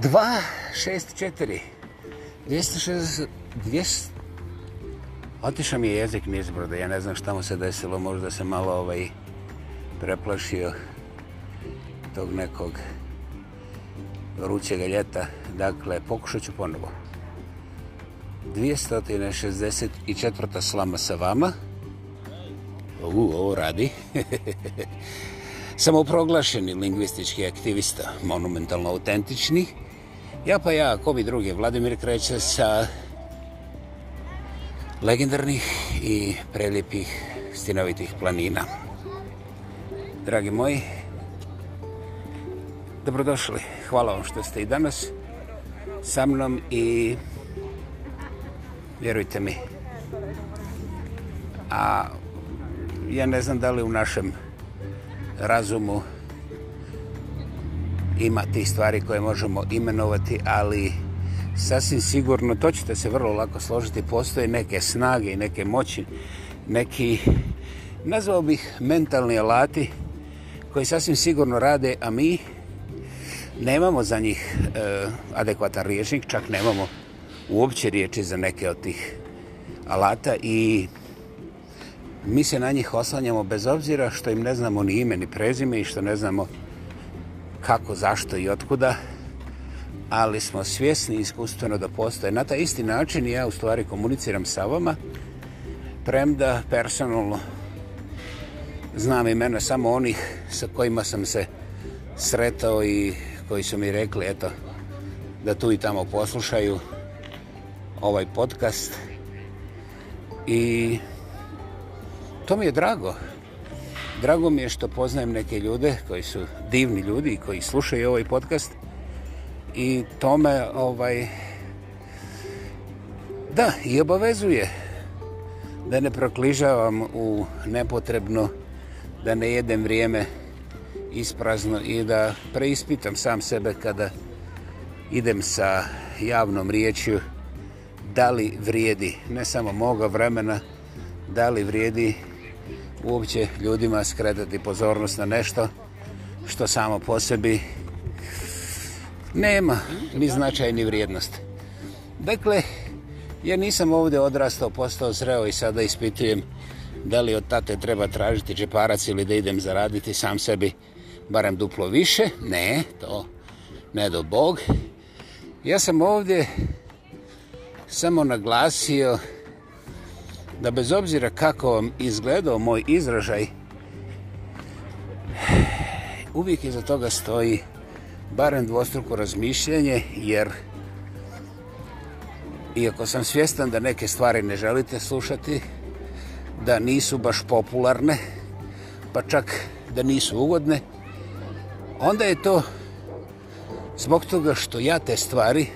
264. Otišao mi je jezik nizbroda, ja ne znam šta mu se desilo, možda se malo ovaj preplašio tog nekog vrućega ljeta. Dakle, pokušat ću ponovo. 264. slama sa vama. U, ovo radi. Samoproglašeni lingvistički aktivista, monumentalno autentični. Uh, Ja pa ja, ko bi drugi, Vladimir kreće sa legendarnih i prelijepih stinovitih planina. Dragi moji, dobrodošli. Hvala vam što ste i danas sa mnom i vjerujte mi. A ja ne znam da li u našem razumu ima ti stvari koje možemo imenovati, ali sasvim sigurno, to ćete se vrlo lako složiti, postoje neke snage i neke moći, neki, nazvao bih, mentalni alati koji sasvim sigurno rade, a mi nemamo za njih e, adekvatan riječnik, čak nemamo uopće riječi za neke od tih alata i mi se na njih oslanjamo bez obzira što im ne znamo ni ime, ni prezime i što ne znamo kako, zašto i otkuda, ali smo svjesni iskustveno da postoje. Na taj isti način ja u stvari komuniciram sa vama, premda personalno znam imena samo onih sa kojima sam se sretao i koji su mi rekli eto, da tu i tamo poslušaju ovaj podcast. I to mi je drago. Drago mi je što poznajem neke ljude koji su divni ljudi koji slušaju ovaj podcast i to me ovaj, da, i obavezuje da ne prokližavam u nepotrebno, da ne jedem vrijeme isprazno i da preispitam sam sebe kada idem sa javnom riječju da li vrijedi ne samo moga vremena, da li vrijedi uopće ljudima skredati pozornost na nešto što samo po sebi nema ni značaj ni vrijednost. Dakle, ja nisam ovdje odrastao, postao zreo i sada ispitujem da li od tate treba tražiti džeparac ili da idem zaraditi sam sebi barem duplo više. Ne, to ne do bog. Ja sam ovdje samo naglasio da bez obzira kako vam izgledao moj izražaj, uvijek iza toga stoji barem dvostruko razmišljanje, jer iako sam svjestan da neke stvari ne želite slušati, da nisu baš popularne, pa čak da nisu ugodne, onda je to zbog toga što ja te stvari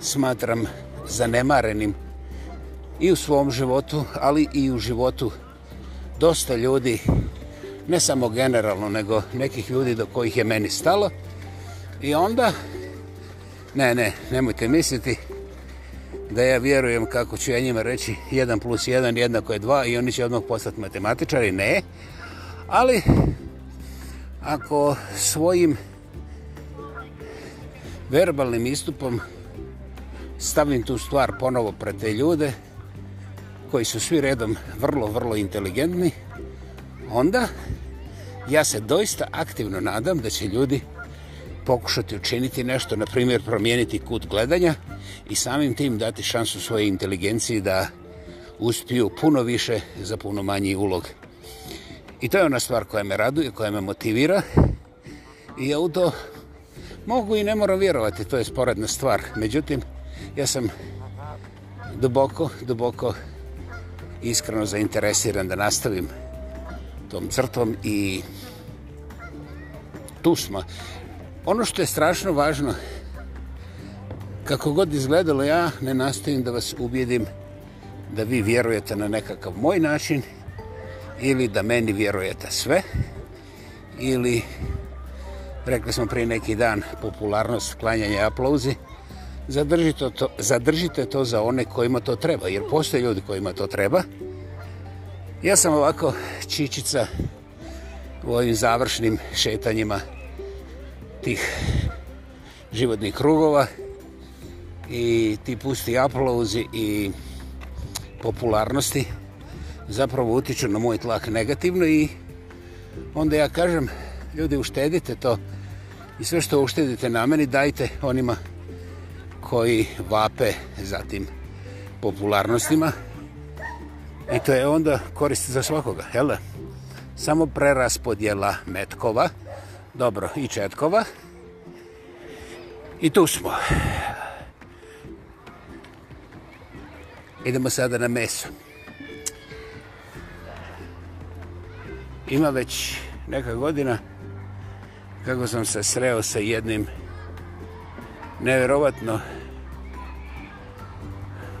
smatram zanemarenim, i u svom životu, ali i u životu dosta ljudi, ne samo generalno, nego nekih ljudi do kojih je meni stalo. I onda, ne, ne, nemojte misliti da ja vjerujem kako ću ja njima reći 1 plus 1 jednako je 2 i oni će odmah postati matematičari, ne. Ali, ako svojim verbalnim istupom stavim tu stvar ponovo pred te ljude, koji su svi redom vrlo, vrlo inteligentni, onda ja se doista aktivno nadam da će ljudi pokušati učiniti nešto, na primjer promijeniti kut gledanja i samim tim dati šansu svoje inteligenciji da uspiju puno više za puno manji ulog. I to je ona stvar koja me raduje, koja me motivira i ja u to mogu i ne moram vjerovati, to je sporedna stvar. Međutim, ja sam duboko, duboko iskreno zainteresiran da nastavim tom crtom i tu smo. Ono što je strašno važno, kako god izgledalo ja, ne nastojim da vas ubijedim da vi vjerujete na nekakav moj način ili da meni vjerujete sve ili rekli smo prije neki dan popularnost klanjanja aplauzi zadržite to, zadržite to za one kojima to treba, jer postoje ljudi kojima to treba. Ja sam ovako čičica u ovim završnim šetanjima tih životnih krugova i ti pusti aplauzi i popularnosti zapravo utiču na moj tlak negativno i onda ja kažem ljudi uštedite to i sve što uštedite na meni dajte onima koji vape zatim popularnostima i to je onda korist za svakoga, jel da? Samo preraspodjela metkova, dobro, i četkova. I tu smo. Idemo sada na meso. Ima već neka godina kako sam se sreo sa jednim neverovatno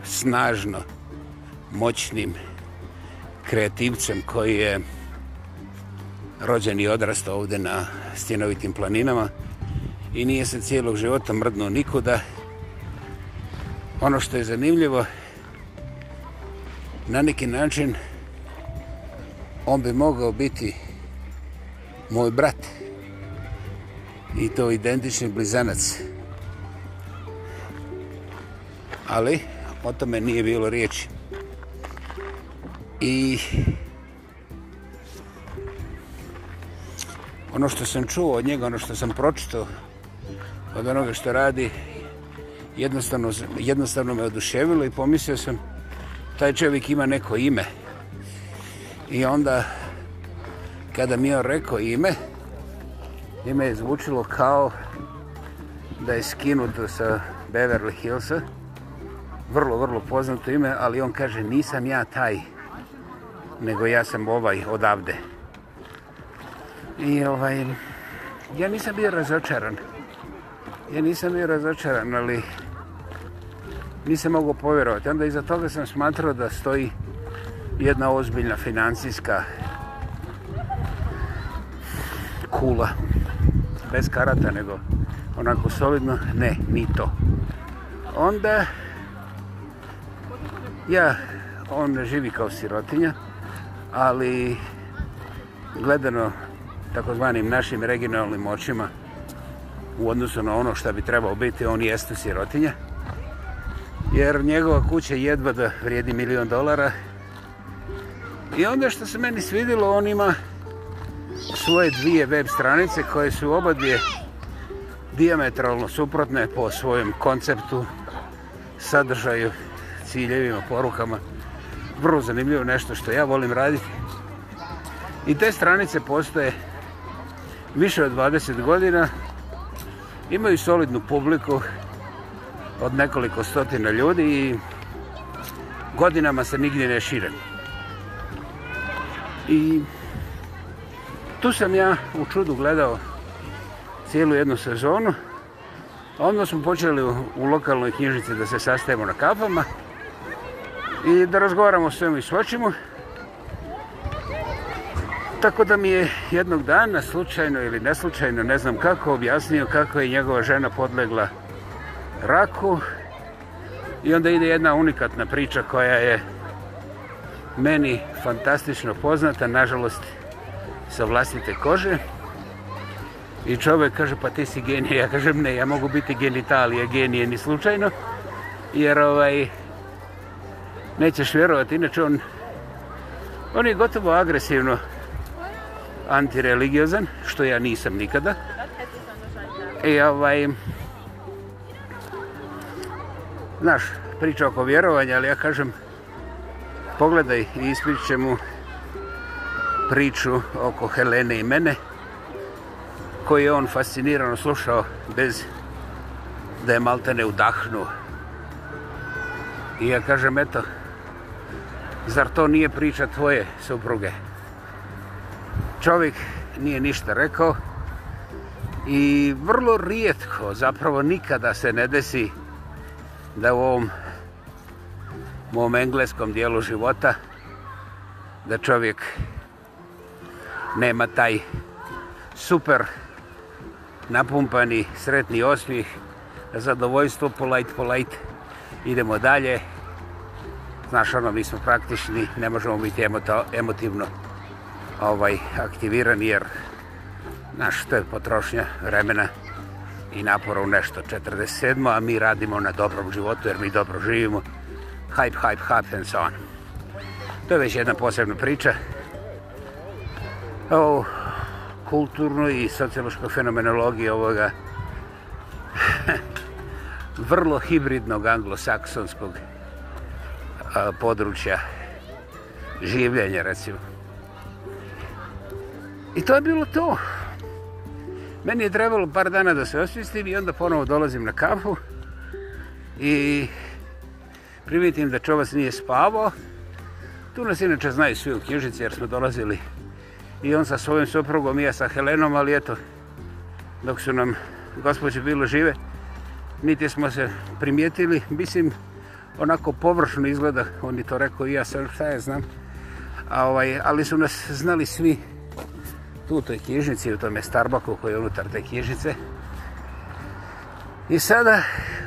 snažno moćnim kreativcem koji je rođen i odrastao ovde na stjenovitim planinama i nije se cijelog života mrdno nikuda. Ono što je zanimljivo, na neki način on bi mogao biti moj brat i to identični blizanac ali o tome nije bilo riječi. I ono što sam čuo od njega, ono što sam pročito od onoga što radi, jednostavno, jednostavno me oduševilo i pomislio sam taj čovjek ima neko ime. I onda kada mi je on rekao ime, ime je zvučilo kao da je skinuto sa Beverly Hillsa, vrlo, vrlo poznato ime, ali on kaže, nisam ja taj, nego ja sam ovaj odavde. I ovaj, ja nisam bio razočaran. Ja nisam bio razočaran, ali nisam mogao povjerovati. Onda iza toga sam smatrao da stoji jedna ozbiljna financijska kula. Bez karata, nego onako solidno. Ne, ni to. Onda Ja, on živi kao sirotinja, ali gledano takozvanim našim regionalnim očima u odnosu na ono što bi trebao biti, on jeste sirotinja. Jer njegova kuća jedva da vrijedi milion dolara. I onda što se meni svidilo, on ima svoje dvije web stranice koje su oba dvije diametralno suprotne po svojem konceptu, sadržaju ciljevima, porukama. Vrlo zanimljivo nešto što ja volim raditi. I te stranice postoje više od 20 godina. Imaju solidnu publiku od nekoliko stotina ljudi i godinama se nigdje ne šire. I tu sam ja u čudu gledao cijelu jednu sezonu. Onda smo počeli u, u lokalnoj knjižnici da se sastajemo na kafama i da razgovaramo o svemu i svačemu. Tako da mi je jednog dana, slučajno ili neslučajno, ne znam kako, objasnio kako je njegova žena podlegla raku. I onda ide jedna unikatna priča koja je meni fantastično poznata, nažalost, sa vlastite kože. I čovjek kaže, pa ti si genije. Ja kažem, ne, ja mogu biti genitalija, genije ni slučajno. Jer ovaj, nećeš vjerovati, inače on, on je gotovo agresivno antireligiozan, što ja nisam nikada. I ovaj, znaš, priča oko vjerovanja, ali ja kažem, pogledaj i ispričat će mu priču oko Helene i mene, koju je on fascinirano slušao bez da je malte ne udahnuo. I ja kažem, eto, zar to nije priča tvoje supruge? Čovjek nije ništa rekao i vrlo rijetko, zapravo nikada se ne desi da u ovom mom engleskom dijelu života da čovjek nema taj super napumpani sretni osmih zadovoljstvo polite polite idemo dalje Znaš, ono, mi smo praktični, ne možemo biti emoto, emotivno ovaj aktivirani, jer znaš, to je potrošnja vremena i napora u nešto 47. A mi radimo na dobrom životu, jer mi dobro živimo. Hype, hype, hype, and so on. To je već jedna posebna priča o kulturnoj i sociološkoj fenomenologiji ovoga vrlo hibridnog anglosaksonskog područja življenja, recimo. I to je bilo to. Meni je trebalo par dana da se osvistim i onda ponovo dolazim na kafu i primitim da čovac nije spavao. Tu nas inače znaju svi u knjižici jer smo dolazili i on sa svojim soprugom i ja sa Helenom, ali eto, dok su nam gospođe bilo žive, niti smo se primijetili, mislim, onako površno izgleda, oni to rekao i ja sve šta je znam. A ovaj, ali su nas znali svi tu u toj knjižnici, u tome Starbucku koji je unutar te knjižnice. I sada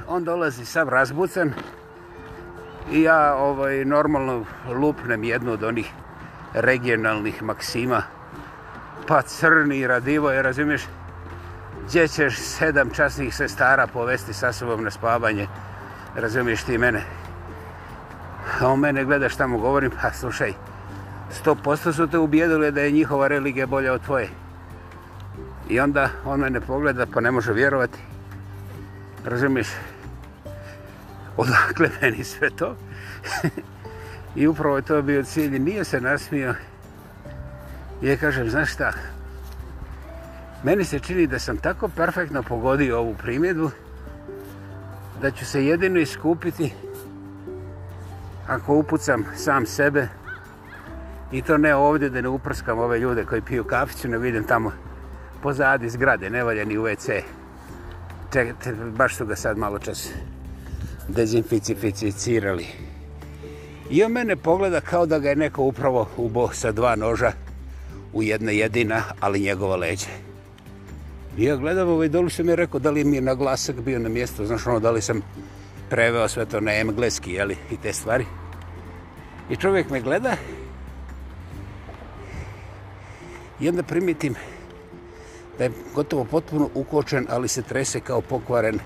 on dolazi sav razbucan i ja ovaj, normalno lupnem jednu od onih regionalnih maksima. Pa crni radivo je, razumiješ, gdje ćeš sedam časnih sestara povesti sa sobom na spavanje, razumiješ ti mene. A on mene gleda šta mu govorim, pa slušaj, 100% su te ubijedili da je njihova religija bolja od tvoje. I onda on mene pogleda, pa ne može vjerovati. Razumiješ? Odakle meni sve to? I upravo je to bio cilj. Nije se nasmio. I ja kažem, znaš šta? Meni se čini da sam tako perfektno pogodio ovu primjedbu da ću se jedino iskupiti ako upucam sam sebe i to ne ovdje da ne uprskam ove ljude koji piju kafiću, ne vidim tamo pozadi zgrade, ne valja ni u WC. Čekajte, baš su ga sad malo čas dezinficificirali. I on mene pogleda kao da ga je neko upravo ubo sa dva noža u jedna jedina, ali njegova leđa. I ja gledam ovaj dolu, sam je rekao da li mi je na glasak bio na mjestu, znaš ono, da li sam preveo sve to na engleski, jeli, i te stvari. I čovjek me gleda i onda primitim da je gotovo potpuno ukočen, ali se trese kao pokvaren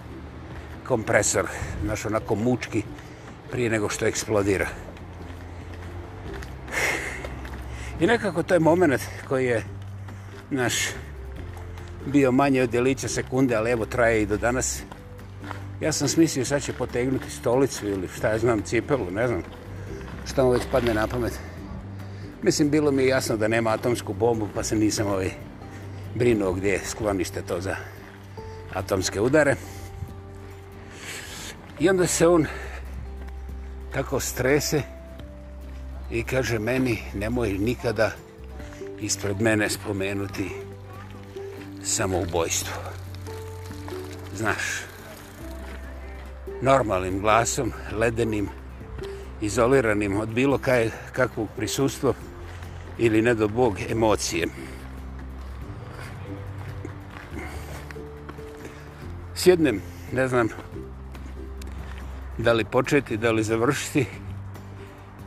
kompresor, znaš, onako mučki, prije nego što eksplodira. I nekako to je moment koji je, naš bio manje od delića sekunde, ali evo, traje i do danas. Ja sam smislio sad će potegnuti stolicu ili šta ja znam, cipelu, ne znam. Šta mu već padne na pamet. Mislim, bilo mi jasno da nema atomsku bombu, pa se nisam ovaj brinuo gdje je sklonište to za atomske udare. I onda se on tako strese i kaže meni nemoj nikada ispred mene spomenuti samoubojstvo. Znaš, normalnim glasom, ledenim, izoliranim od bilo kaj, kakvog prisustva ili ne do Bog emocije. Sjednem, ne znam da li početi, da li završiti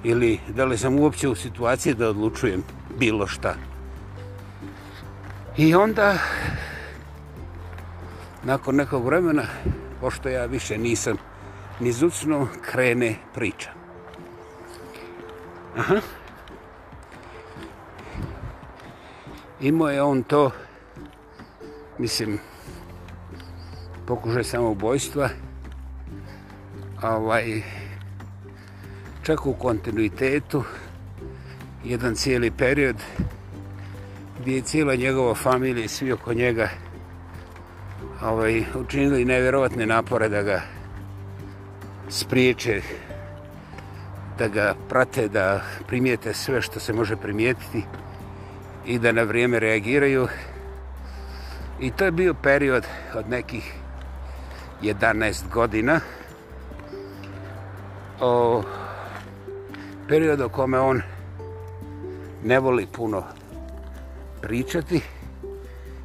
ili da li sam uopće u situaciji da odlučujem bilo šta. I onda, nakon nekog vremena, pošto ja više nisam ni zucno, krene priča. Aha. Imao je on to, mislim, pokušaj samobojstva, ovaj, čak u kontinuitetu, jedan cijeli period gdje je cijela njegova familija i svi oko njega ovaj, učinili nevjerovatne napore da ga spriječe, da ga prate, da primijete sve što se može primijetiti i da na vrijeme reagiraju. I to je bio period od nekih 11 godina. O, period o kome on ne voli puno pričati,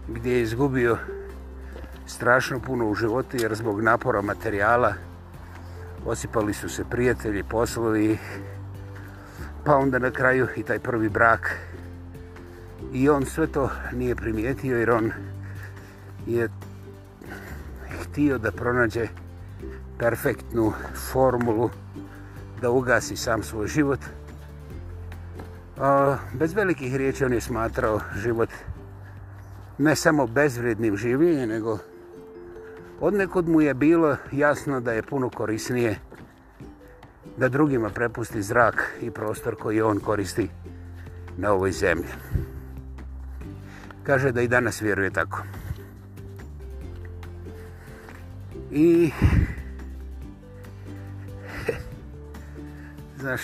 gdje je izgubio strašno puno u životu jer zbog napora materijala osipali su se prijatelji, poslovi, pa onda na kraju i taj prvi brak. I on sve to nije primijetio jer on je htio da pronađe perfektnu formulu da ugasi sam svoj život. Bez velikih riječi on je smatrao život ne samo bezvrednim življenjem, nego Odnekod mu je bilo jasno da je puno korisnije da drugima prepusti zrak i prostor koji on koristi na ovoj zemlji. Kaže da i danas vjeruje tako. I... Znaš,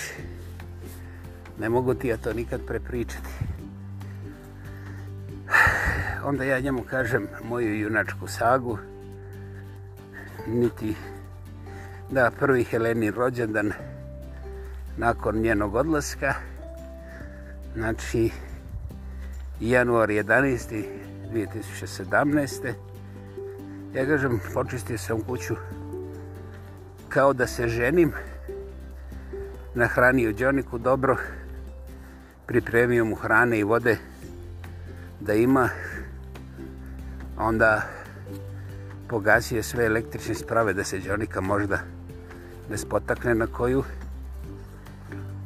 ne mogu ti ja to nikad prepričati. Onda ja njemu kažem moju junačku sagu niti da prvi Heleni rođendan nakon njenog odlaska. Znači, januar 11. 2017. Ja gažem, počistio sam kuću kao da se ženim. Nahranio Đoniku dobro, pripremio mu hrane i vode da ima. Onda pogasio sve električne sprave da se džonika možda ne spotakne na koju.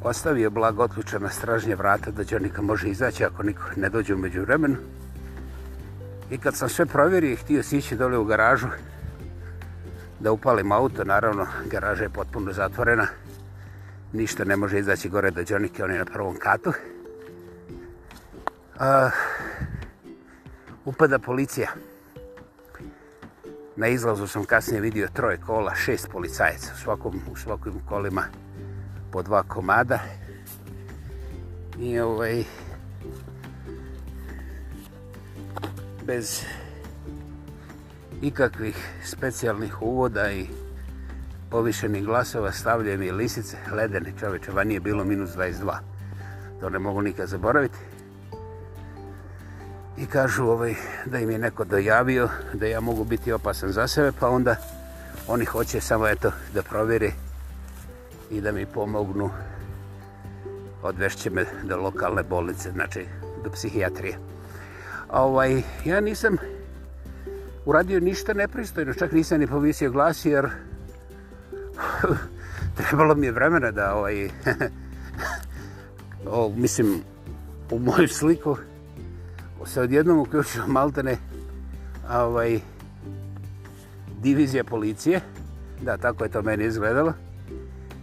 Ostavio blago otlučena stražnja vrata da džonika može izaći ako niko ne dođe umeđu vremenu. I kad sam sve provjerio i htio sići dole u garažu da upalim auto, naravno garaža je potpuno zatvorena. Ništa ne može izaći gore do džonike, on je na prvom katu. Uh, upada policija. Upada policija. Na izlazu sam kasnije vidio troje kola, šest policajaca u svakom, u svakom kolima po dva komada. I ovaj... Bez ikakvih specijalnih uvoda i povišenih glasova stavljaju mi lisice, ledene čoveče, van nije bilo minus 22. To ne mogu nikad zaboraviti i kažu ovaj, da im je neko dojavio da ja mogu biti opasan za sebe, pa onda oni hoće samo eto da provjeri i da mi pomognu odvešće me do lokalne bolnice, znači do psihijatrije. A ovaj, ja nisam uradio ništa nepristojno, čak nisam ni povisio glas jer trebalo mi je vremena da ovaj, o, mislim, u moju sliku se odjednom uključio maltene ovaj, divizija policije. Da, tako je to meni izgledalo.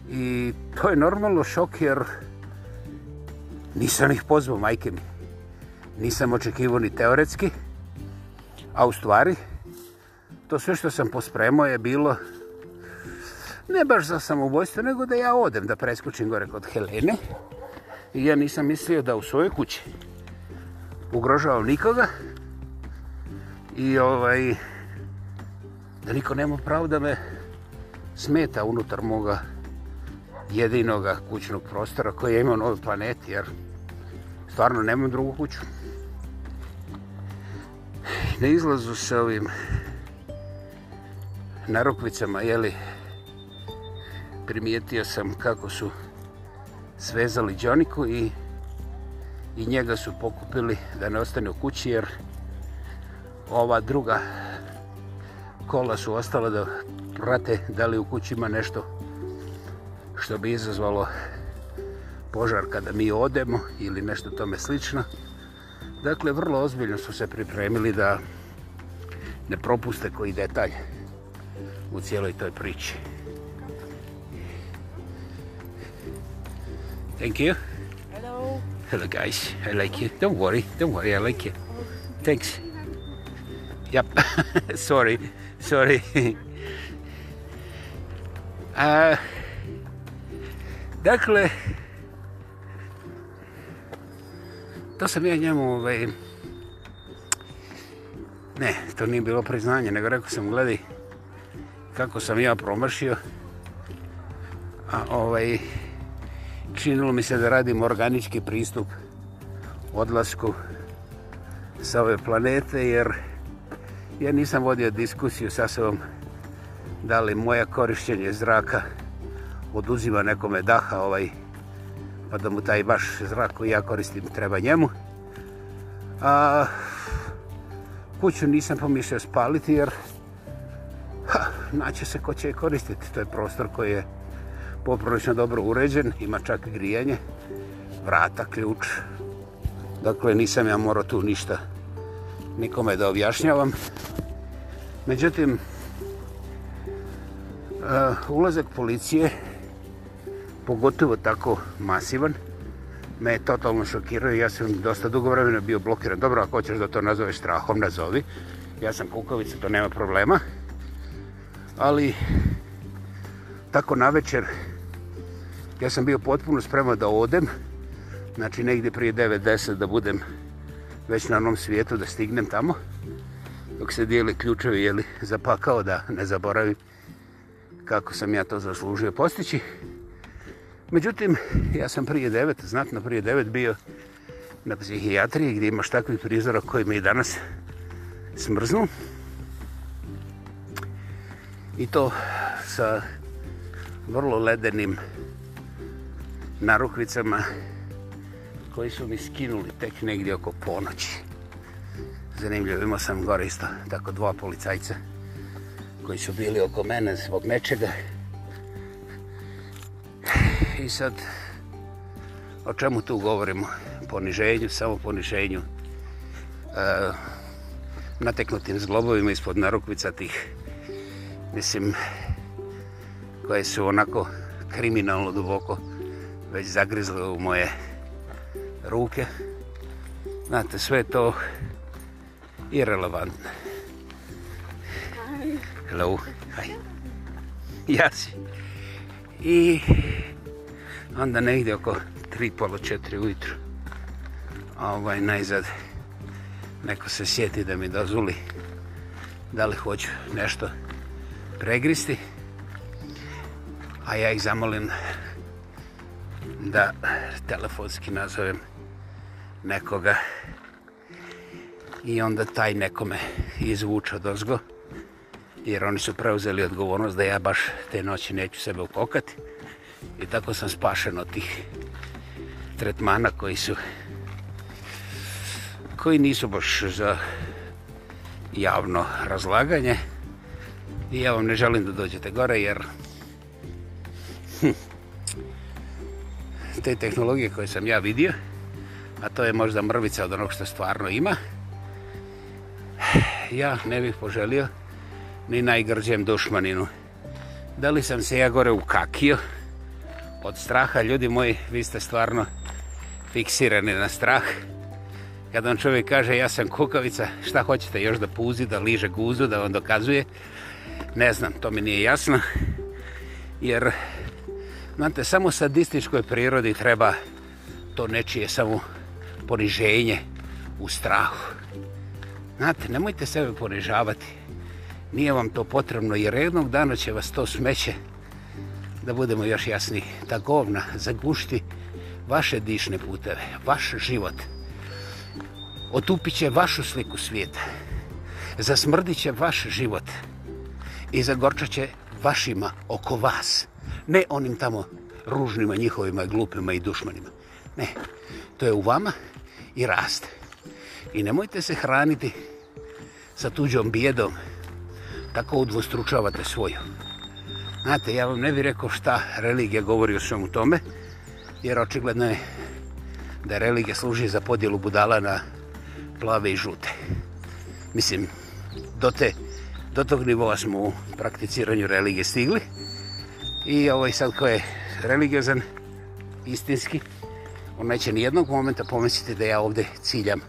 I to je normalno šok jer nisam ih pozvao, majke mi. Nisam očekivao ni teoretski, a u stvari to sve što sam pospremao je bilo ne baš za samobojstvo, nego da ja odem da preskučim gore kod Helene. I ja nisam mislio da u svojoj kući ugrožavao nikoga i ovaj da niko nema pravo da me smeta unutar moga jedinoga kućnog prostora koji ja imam na ovoj planeti, jer stvarno nemam drugu kuću. Na izlazu se ovim narukvicama, jeli, primijetio sam kako su svezali Đoniku i i njega su pokupili da ne ostane u kući jer ova druga kola su ostala da prate da li u kući ima nešto što bi izazvalo požar kada mi odemo ili nešto tome slično. Dakle, vrlo ozbiljno su se pripremili da ne propuste koji detalj u cijeloj toj priči. Thank you. Hello guys, I like you. Don't worry, don't worry, I like you. Thanks. Yep, sorry, sorry. uh, dakle, to sam ja njemu, ovaj, ne, to nije bilo priznanje, nego rekao sam, gledaj, kako sam ja promršio, a ovaj, činilo mi se da radim organički pristup odlasku sa ove planete, jer ja nisam vodio diskusiju sa sobom da li moja korišćenje zraka oduziva nekome daha ovaj, pa da mu taj baš zrak koji ja koristim treba njemu. A, kuću nisam pomišljao spaliti jer ha, naće se ko će koristiti. To je prostor koji je poprlično dobro uređen, ima čak grijanje, vrata, ključ. Dakle, nisam ja morao tu ništa nikome da objašnjavam. Međutim, eh, ulazak policije, pogotovo tako masivan, me je totalno šokirao ja sam dosta dugo vremena bio blokiran. Dobro, ako hoćeš da to nazoveš strahom, nazovi. Ja sam kukavica, to nema problema. Ali, tako na večer, Ja sam bio potpuno spreman da odem, znači negdje prije 9-10 da budem već na onom svijetu, da stignem tamo. Dok se dijeli ključevi, jeli zapakao da ne zaboravim kako sam ja to zaslužio postići. Međutim, ja sam prije 9, znatno prije 9 bio na psihijatriji gdje imaš takvih prizora koji me i danas smrznu. I to sa vrlo ledenim prizorom na rukvicama koji su mi skinuli tek negdje oko ponoći. Zanimljivo, imao sam gore isto tako dva policajca koji su bili oko mene zbog nečega. I sad, o čemu tu govorimo? Poniženju, samo poniženju. E, nateknutim zglobovima ispod narukvica tih, mislim, koje su onako kriminalno duboko već zagrizle u moje ruke. Znate, sve to irrelevantno. Hello, hi. Yes. I onda negdje oko tri, polo, četiri ujutru. Ovaj, najzad neko se sjeti da mi dozvoli da li hoću nešto pregristi. A ja ih zamolim da telefonski nazovem nekoga i onda taj nekome izvuče od ozgo jer oni su preuzeli odgovornost da ja baš te noći neću sebe ukokati i tako sam spašen od tih tretmana koji su koji nisu baš za javno razlaganje i ja vam ne želim da dođete gore jer hm, te tehnologije koje sam ja vidio, a to je možda mrvica od onog što stvarno ima, ja ne bih poželio ni najgrđem dušmaninu. Da li sam se ja gore ukakio od straha? Ljudi moji, vi ste stvarno fiksirani na strah. Kad vam čovjek kaže ja sam kukavica, šta hoćete još da puzi, da liže guzu, da vam dokazuje? Ne znam, to mi nije jasno. Jer Znate, samo sadističkoj prirodi treba to nečije samo poniženje u strahu. Znate, nemojte sebe ponižavati. Nije vam to potrebno jer jednog dana će vas to smeće, da budemo još jasni, ta govna zagušti vaše dišne puteve, vaš život. Otupit će vašu sliku svijeta. Zasmrdit će vaš život i zagorčat će vašima oko vas. Ne onim tamo ružnima, njihovima, glupima i dušmanima. Ne, to je u vama i raste. I nemojte se hraniti sa tuđom bijedom, tako udvostručavate svoju. Znate, ja vam ne bih rekao šta religija govori o svom tome, jer očigledno je da religija služi za podjelu budala na plave i žute. Mislim, do, te, do tog nivova smo u prakticiranju religije stigli, i ovaj sad ko je religiozan, istinski, on neće ni jednog momenta pomisliti da ja ovdje ciljam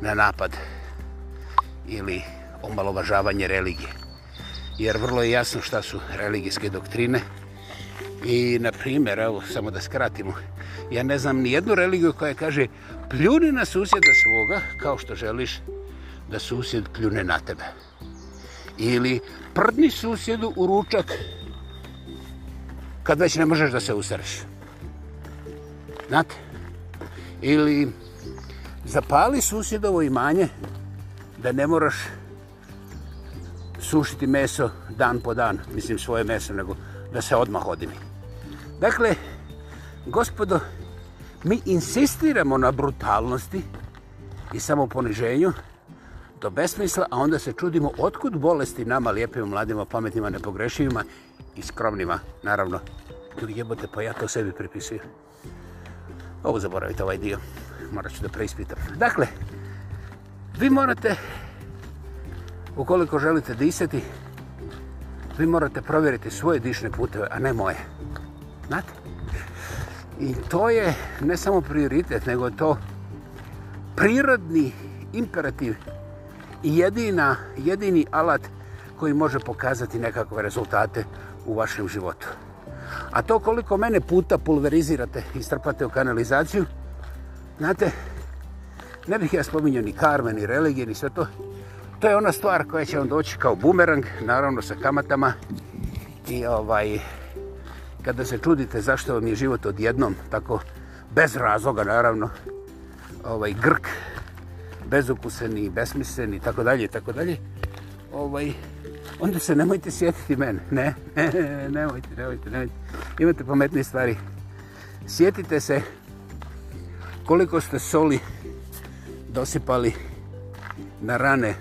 na napad ili omalovažavanje religije. Jer vrlo je jasno šta su religijske doktrine. I, na primjer, evo, samo da skratimo, ja ne znam ni jednu religiju koja kaže pljuni na susjeda svoga kao što želiš da susjed pljune na tebe. Ili prdni susjedu u ručak kad već ne možeš da se usereš. Znate? Ili zapali susjedovo imanje da ne moraš sušiti meso dan po dan, mislim svoje meso, nego da se odmah odimi. Dakle, gospodo, mi insistiramo na brutalnosti i samoponiženju do besmisla, a onda se čudimo otkud bolesti nama, lijepim, mladima, pametnima, nepogrešivima i skromnima, naravno. Ljudi jebote, pa ja to sebi pripisujem. Ovo zaboravite, ovaj dio. Morat ću da preispitam. Dakle, vi morate, ukoliko želite disati, vi morate provjeriti svoje dišne puteve, a ne moje. Znate? I to je ne samo prioritet, nego to prirodni imperativ i jedina, jedini alat koji može pokazati nekakve rezultate u vašem životu. A to koliko mene puta pulverizirate i strpate u kanalizaciju, znate, ne bih ja spominjao ni karme, ni religije, ni sve to. To je ona stvar koja će vam doći kao bumerang, naravno sa kamatama. I ovaj, kada se čudite zašto vam je život odjednom, tako bez razloga naravno, ovaj grk, bezukusen i besmislen i tako dalje, tako dalje, ovaj, onda se nemojte sjetiti mene. Ne, e, nemojte, nemojte, nemojte. Imate pametne stvari. Sjetite se koliko ste soli dosipali na rane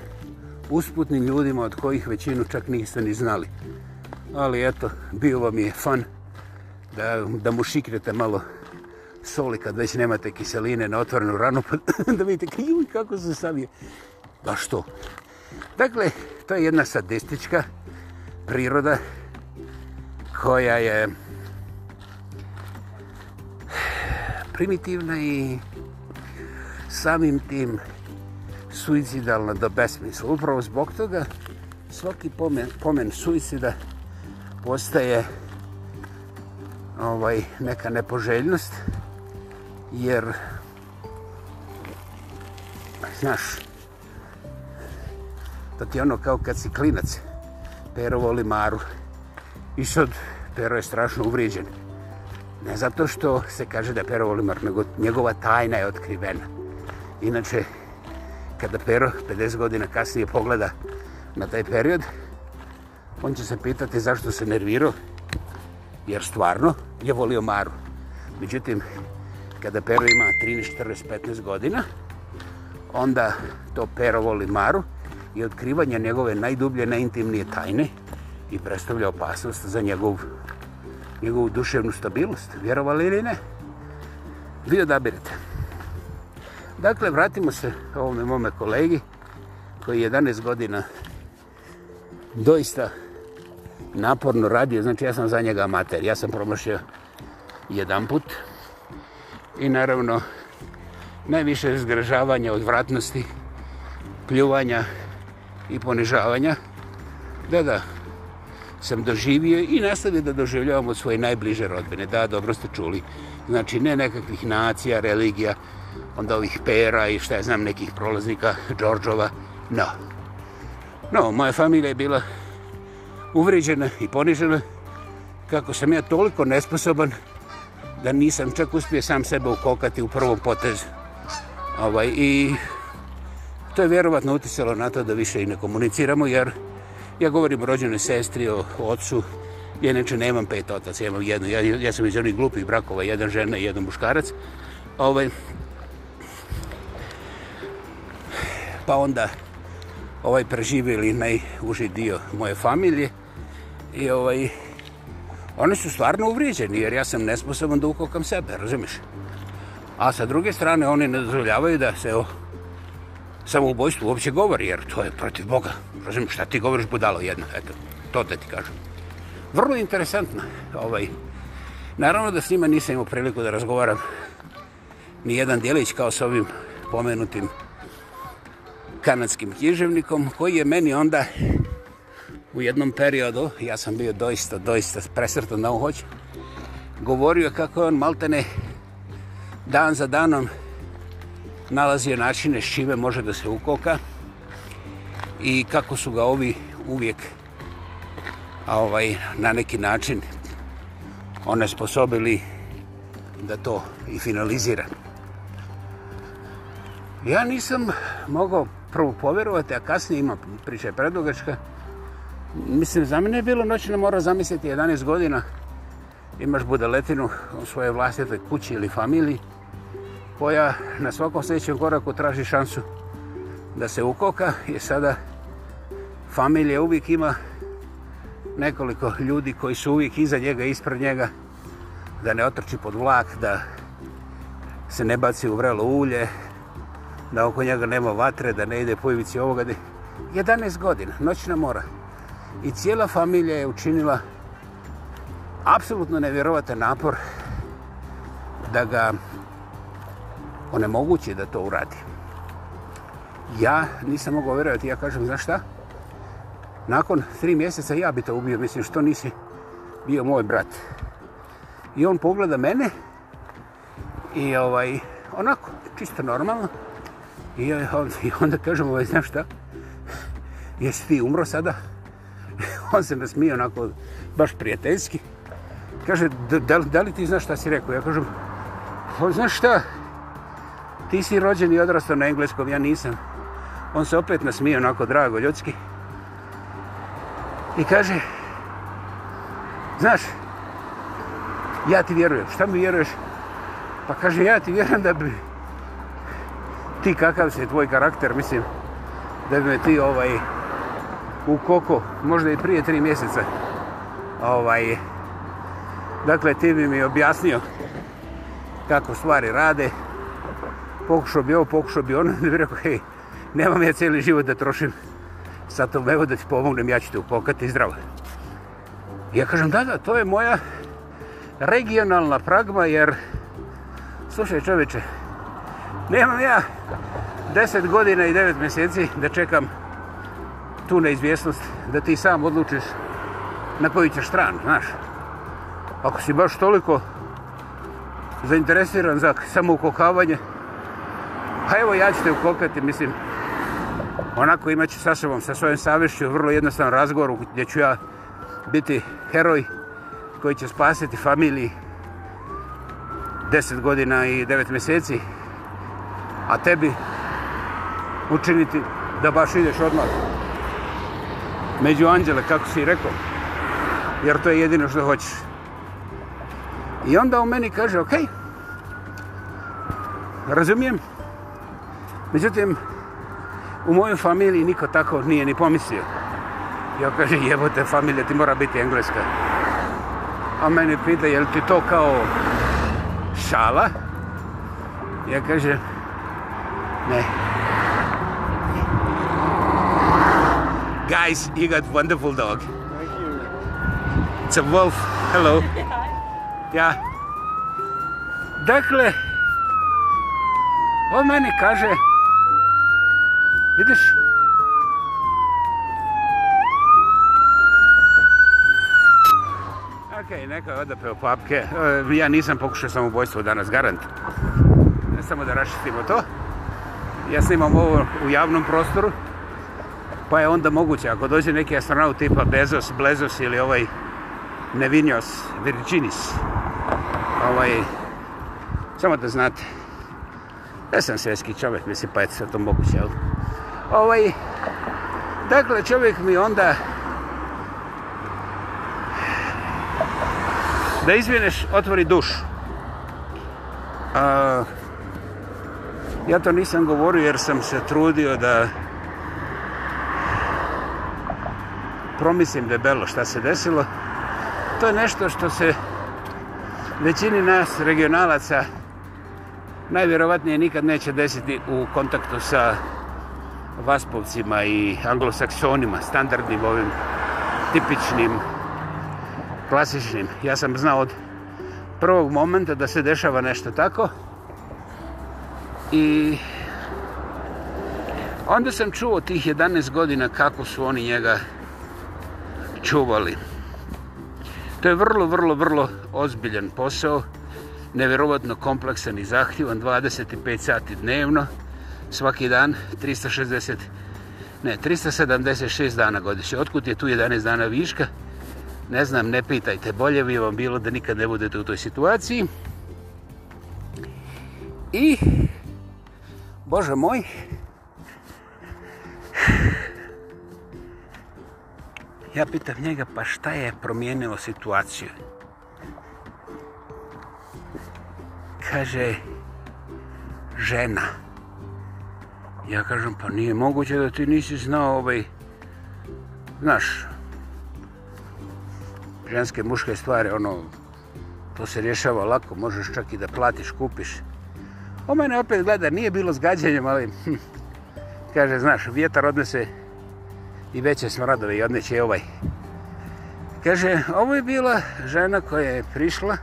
usputnim ljudima od kojih većinu čak niste ni znali. Ali eto, bio vam je fan da, da mu šikrete malo soli kad već nemate kiseline na otvornu ranu, pa da vidite kako se savije. Pa što? Dakle, to je jedna sadistička priroda koja je primitivna i samim tim suicidalna do besmisla. Upravo zbog toga svaki pomen, pomen suicida postaje ovaj, neka nepoželjnost jer znaš To ti je ono kao kad si klinac. Pero voli Maru. I sad Pero je strašno uvrijeđen. Ne zato što se kaže da je Pero voli Maru, nego njegova tajna je otkrivena. Inače, kada Pero 50 godina kasnije pogleda na taj period, on će se pitati zašto se nervirao, jer stvarno je volio Maru. Međutim, kada Pero ima 13, 14, 15 godina, onda to Pero voli Maru, i otkrivanje njegove najdublje, najintimnije tajne i predstavlja opasnost za njegov, njegovu duševnu stabilnost. Vjerovali ili ne? Vi odabirate. Dakle, vratimo se ovome mome kolegi koji je 11 godina doista naporno radio. Znači, ja sam za njega amater. Ja sam promošio jedan put i naravno najviše zgražavanja, odvratnosti, pljuvanja, i ponižavanja, da, da, sam doživio i nastavio da doživljavam od svoje najbliže rodbene. Da, dobro ste čuli. Znači, ne nekakvih nacija, religija, onda ovih pera i šta ja znam, nekih prolaznika, Đorđova, no. No, moja familija je bila uvređena i ponižena kako sam ja toliko nesposoban da nisam čak uspio sam sebe ukokati u prvom potezu. Ovaj, I To je vjerovatno utisalo na to da više i ne komuniciramo, jer ja govorim o rođenoj sestri, o ocu, ja neče nemam pet otac, ja imam jednu, ja, ja sam iz onih glupih brakova, jedan žena i jedan muškarac. Ovaj, pa onda ovaj preživjeli najuži dio moje familije i ovaj, oni su stvarno uvrijeđeni jer ja sam nesposoban da ukokam sebe, razumiš? A sa druge strane oni ne dozvoljavaju da se o, ovaj, samoubojstvu uopće govori, jer to je protiv Boga. Razumiješ, šta ti govoriš budalo jedno, eto, to da ti kažem. Vrlo interesantno, ovaj, naravno da s njima nisam imao priliku da razgovaram ni jedan dijelić kao s ovim pomenutim kanadskim književnikom, koji je meni onda u jednom periodu, ja sam bio doista, doista presrtan na uhoć, govorio kako je on maltene dan za danom nalazio načine s čime može da se ukoka i kako su ga ovi uvijek a ovaj, na neki način one sposobili da to i finalizira. Ja nisam mogao prvo povjerovati, a kasnije ima priča je predugačka. Mislim, za mene je bilo noćno mora zamisliti 11 godina. Imaš budaletinu u svojoj vlastitoj kući ili familiji koja na svakom sljedećem koraku traži šansu da se ukoka i sada familija uvijek ima nekoliko ljudi koji su uvijek iza njega, ispred njega, da ne otrči pod vlak, da se ne baci u vrelo ulje, da oko njega nema vatre, da ne ide po ivici ovoga. 11 godina, noćna mora. I cijela familija je učinila apsolutno nevjerovatan napor da ga onemogući da to uradi. Ja nisam mogao vjerovati, ja kažem, znaš šta? Nakon tri mjeseca ja bi to ubio, mislim, što nisi bio moj brat. I on pogleda mene i ovaj, onako, čisto normalno. I, on, ovaj, i onda kažem, ovaj, znaš šta? Jesi ti umro sada? On se nasmije onako, baš prijateljski. Kaže, da, da, da li ti znaš šta si rekao? Ja kažem, pa, znaš šta, ti si rođen i odrastao na engleskom, ja nisam. On se opet nasmije onako drago ljudski. I kaže, znaš, ja ti vjerujem, šta mi vjeruješ? Pa kaže, ja ti vjerujem da bi ti kakav si tvoj karakter, mislim, da bi me ti ovaj, u koko, možda i prije tri mjeseca, ovaj, dakle, ti bi mi objasnio kako stvari rade, pokušao bi ovo, pokušao bi ono, mi bi rekao, hej, nemam ja cijeli život da trošim sa tom, evo da ti pomognem, ja ću te upokati, zdravo. Ja kažem, da, da, to je moja regionalna pragma, jer, slušaj čoveče, nemam ja 10 godina i 9 mjeseci da čekam tu neizvjesnost, da ti sam odlučiš na koju ćeš stranu, znaš. Ako si baš toliko zainteresiran za samoukokavanje, Pa evo ja ću te ukopati, mislim, onako imaću sa sobom, sa svojim savješću, vrlo jednostavan razgovor gdje ću ja biti heroj koji će spasiti familiji 10 godina i 9 mjeseci, a tebi učiniti da baš ideš odmah među anđele, kako si rekao, jer to je jedino što hoćeš. I onda on meni kaže, okej, okay, razumijem, Međutim, u mojoj familiji niko tako nije ni pomislio. Ja kaže, jebote familija, ti mora biti engleska. A meni pita, je li ti to kao šala? Ja kaže, ne. Guys, you got wonderful dog. Thank you. It's a wolf. Hello. Hi. Yeah. Dakle, on meni kaže, Vidiš? Ok, neka je odapeo papke. E, ja nisam pokušao samobojstvo danas, garant. Ne samo da rašistimo to. Ja snimam ovo u javnom prostoru. Pa je onda moguće, ako dođe neki astronaut tipa Bezos, Blezos ili ovaj Nevinjos, Virginis. Ovaj, samo da znate. Ja sam svjetski čovjek, mislim, pa je to moguće, jel? ovaj, dakle, čovjek mi onda da izvineš, otvori duš. A, ja to nisam govorio jer sam se trudio da promislim debelo šta se desilo. To je nešto što se većini nas regionalaca najvjerovatnije nikad neće desiti u kontaktu sa vaspovcima i anglosaksonima, standardnim ovim tipičnim, klasičnim. Ja sam znao od prvog momenta da se dešava nešto tako i onda sam čuo tih 11 godina kako su oni njega čuvali. To je vrlo, vrlo, vrlo ozbiljan posao, nevjerovatno kompleksan i zahtjevan, 25 sati dnevno, svaki dan 360, ne, 376 dana godišnje. Otkud je tu 11 dana viška? Ne znam, ne pitajte. Bolje bi vam bilo da nikad ne budete u toj situaciji. I, Bože moj, ja pitam njega, pa šta je promijenilo situaciju? Kaže, žena. Žena. Ja kažem, pa nije moguće da ti nisi znao ovaj, znaš, ženske, muške stvari, ono, to se rješava lako, možeš čak i da platiš, kupiš. O mene opet gleda, nije bilo zgađanjem, ali, hm, kaže, znaš, vjetar odnese i veće smradove i odneće i ovaj. Kaže, ovo je bila žena koja je prišla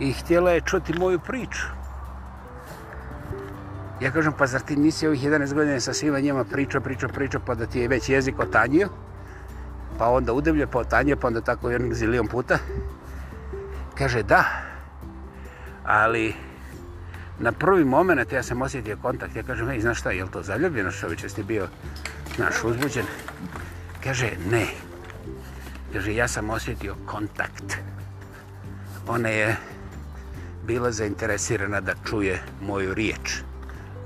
i htjela je čuti moju priču. Ja kažem, pa zar ti nisi ovih 11 godina sa svima njima pričao, pričao, pričao, pa da ti je već jezik otanjio? Pa onda udeblje, pa otanjio, pa onda tako jednog zilijom puta. Kaže, da, ali na prvi moment ja sam osjetio kontakt. Ja kažem, hej, znaš šta, je li to zaljubljeno što već jeste bio, znaš, uzbuđen? Kaže, ne. Kaže, ja sam osjetio kontakt. Ona je bila zainteresirana da čuje moju riječ. Ona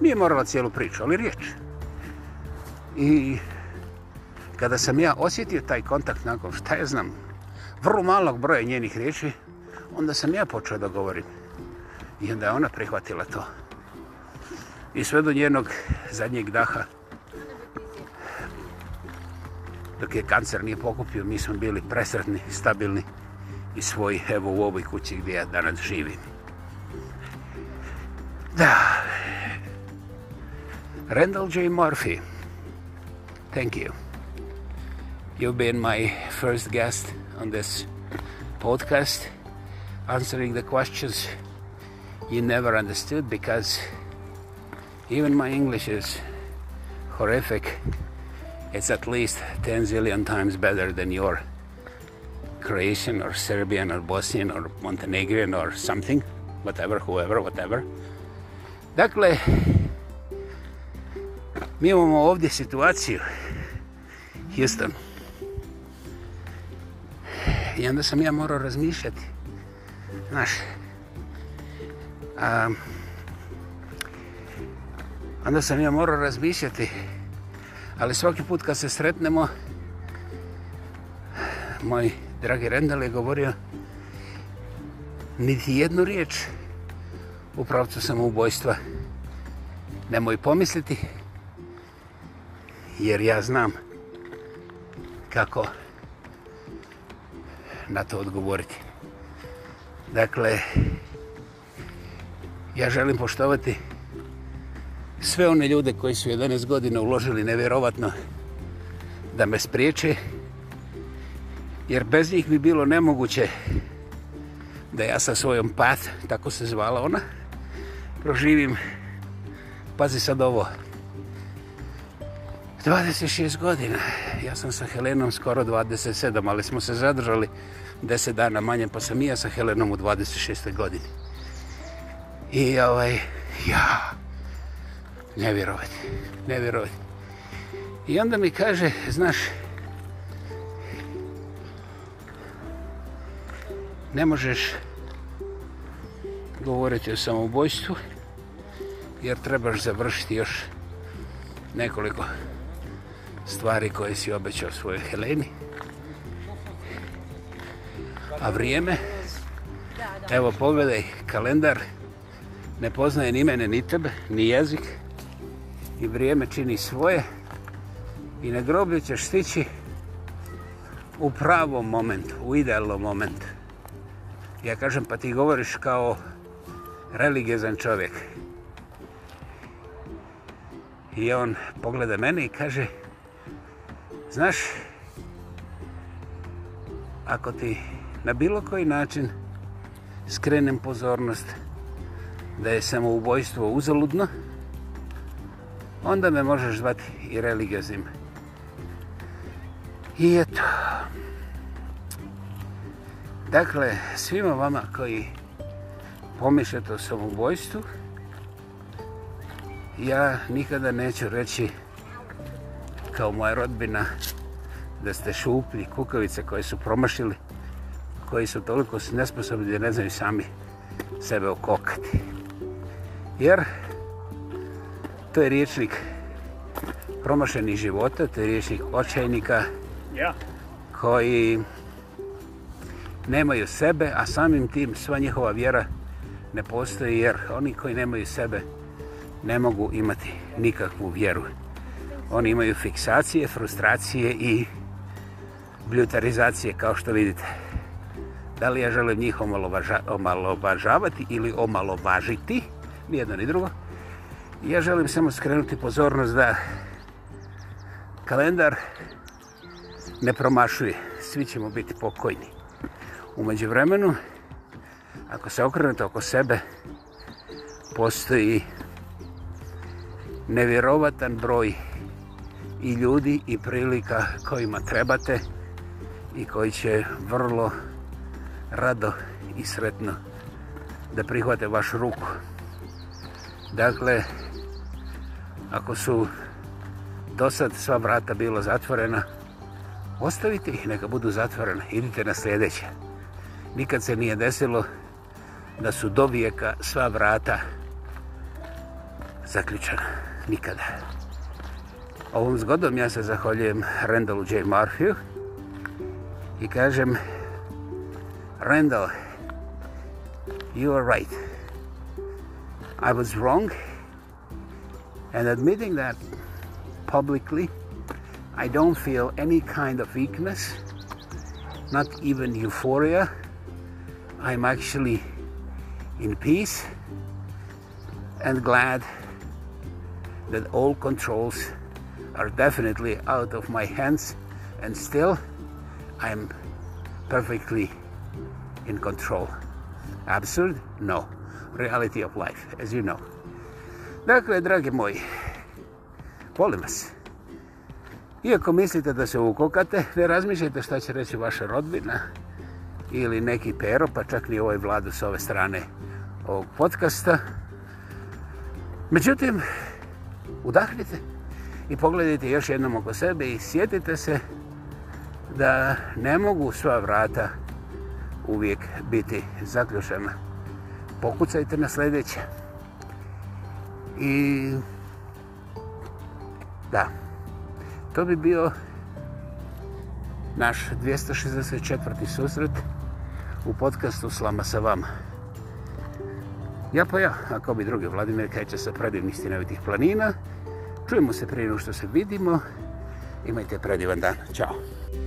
nije morala cijelu priču, ali riječ. I kada sam ja osjetio taj kontakt nakon šta je znam, vrlo malog broja njenih riječi, onda sam ja počeo da govorim. I onda je ona prihvatila to. I sve do njenog zadnjeg daha, dok je kancer nije pokupio, mi smo bili presretni, stabilni i svoji, evo u ovoj kući gdje ja danas živim. Da, Randall J. Murphy, thank you. You've been my first guest on this podcast, answering the questions you never understood because even my English is horrific. It's at least 10 zillion times better than your Croatian or Serbian or Bosnian or Montenegrin or something, whatever, whoever, whatever. Luckily. Mi imamo ovdje situaciju Houston. I onda sam ja morao razmišljati. Znaš, a, onda sam ja morao razmišljati, ali svaki put kad se sretnemo, moj dragi Rendal je govorio niti jednu riječ u pravcu samoubojstva. Nemoj pomisliti, jer ja znam kako na to odgovoriti. Dakle, ja želim poštovati sve one ljude koji su 11 godina uložili nevjerovatno da me spriječe, jer bez njih bi bilo nemoguće da ja sa svojom pat, tako se zvala ona, proživim, pazi sad ovo, 26 godina. Ja sam sa Helenom skoro 27, ali smo se zadržali 10 dana manje, pa sam i ja sa Helenom u 26. godini. I ovaj, ja, ne vjerovat, ne vjerovat. I onda mi kaže, znaš, ne možeš govoriti o samobojstvu, jer trebaš završiti još nekoliko stvari koje si obećao svojoj Heleni. A vrijeme? Evo, pogledaj kalendar. Ne poznaje ni mene, ni tebe, ni jezik. I vrijeme čini svoje. I na groblju ćeš stići u pravom momentu, u idealnom momentu. Ja kažem, pa ti govoriš kao religijezan čovjek. I on pogleda mene i kaže, Znaš, ako ti na bilo koji način skrenem pozornost da je samo ubojstvo uzaludno, onda me možeš zvati i religioznim. I eto. Dakle, svima vama koji pomišljate o samobojstvu, ja nikada neću reći kao moja rodbina, da ste šuplji kukavice koje su promašili, koji su toliko nesposobni da ne znaju sami sebe okokati. Jer to je riječnik promašenih života, to je riječnik očajnika koji nemaju sebe, a samim tim sva njihova vjera ne postoji, jer oni koji nemaju sebe ne mogu imati nikakvu vjeru oni imaju fiksacije, frustracije i bljutarizacije, kao što vidite. Da li ja želim njih omalovaža, omalovažavati ili omalovažiti, nijedno ni drugo, ja želim samo skrenuti pozornost da kalendar ne promašuje. Svi ćemo biti pokojni. Umeđu vremenu, ako se okrenete oko sebe, postoji nevjerovatan broj i ljudi i prilika kojima trebate i koji će vrlo rado i sretno da prihvate vašu ruku. Dakle, ako su do sad sva vrata bila zatvorena, ostavite ih, neka budu zatvorena, idite na sljedeće. Nikad se nije desilo da su do vijeka sva vrata zaključena. Nikada. Nikada. Ovom zgodom ja se zahvaljujem Rendalu J. Murphyu i kažem Randall, you are right. I was wrong and admitting that publicly I don't feel any kind of weakness, not even euphoria. I'm actually in peace and glad that all controls are definitely out of my hands and still I'm perfectly in control. Absurd? No. Reality of life, as you know. Dakle, dragi moji, volim vas. Iako mislite da se ukokate, ne razmišljajte šta će reći vaša rodbina ili neki pero, pa čak i ovaj vladu s ove strane ovog podcasta. Međutim, udahnite. Udahnite i pogledajte još jednom oko sebe i sjetite se da ne mogu sva vrata uvijek biti zaključena. Pokucajte na sljedeće. I da, to bi bio naš 264. susret u podcastu Slama sa vama. Ja pa ja, ako bi drugi Vladimir Kajče sa predivnih stinovitih planina, Čujemo se prije što se vidimo. Imajte predivan dan. Ćao.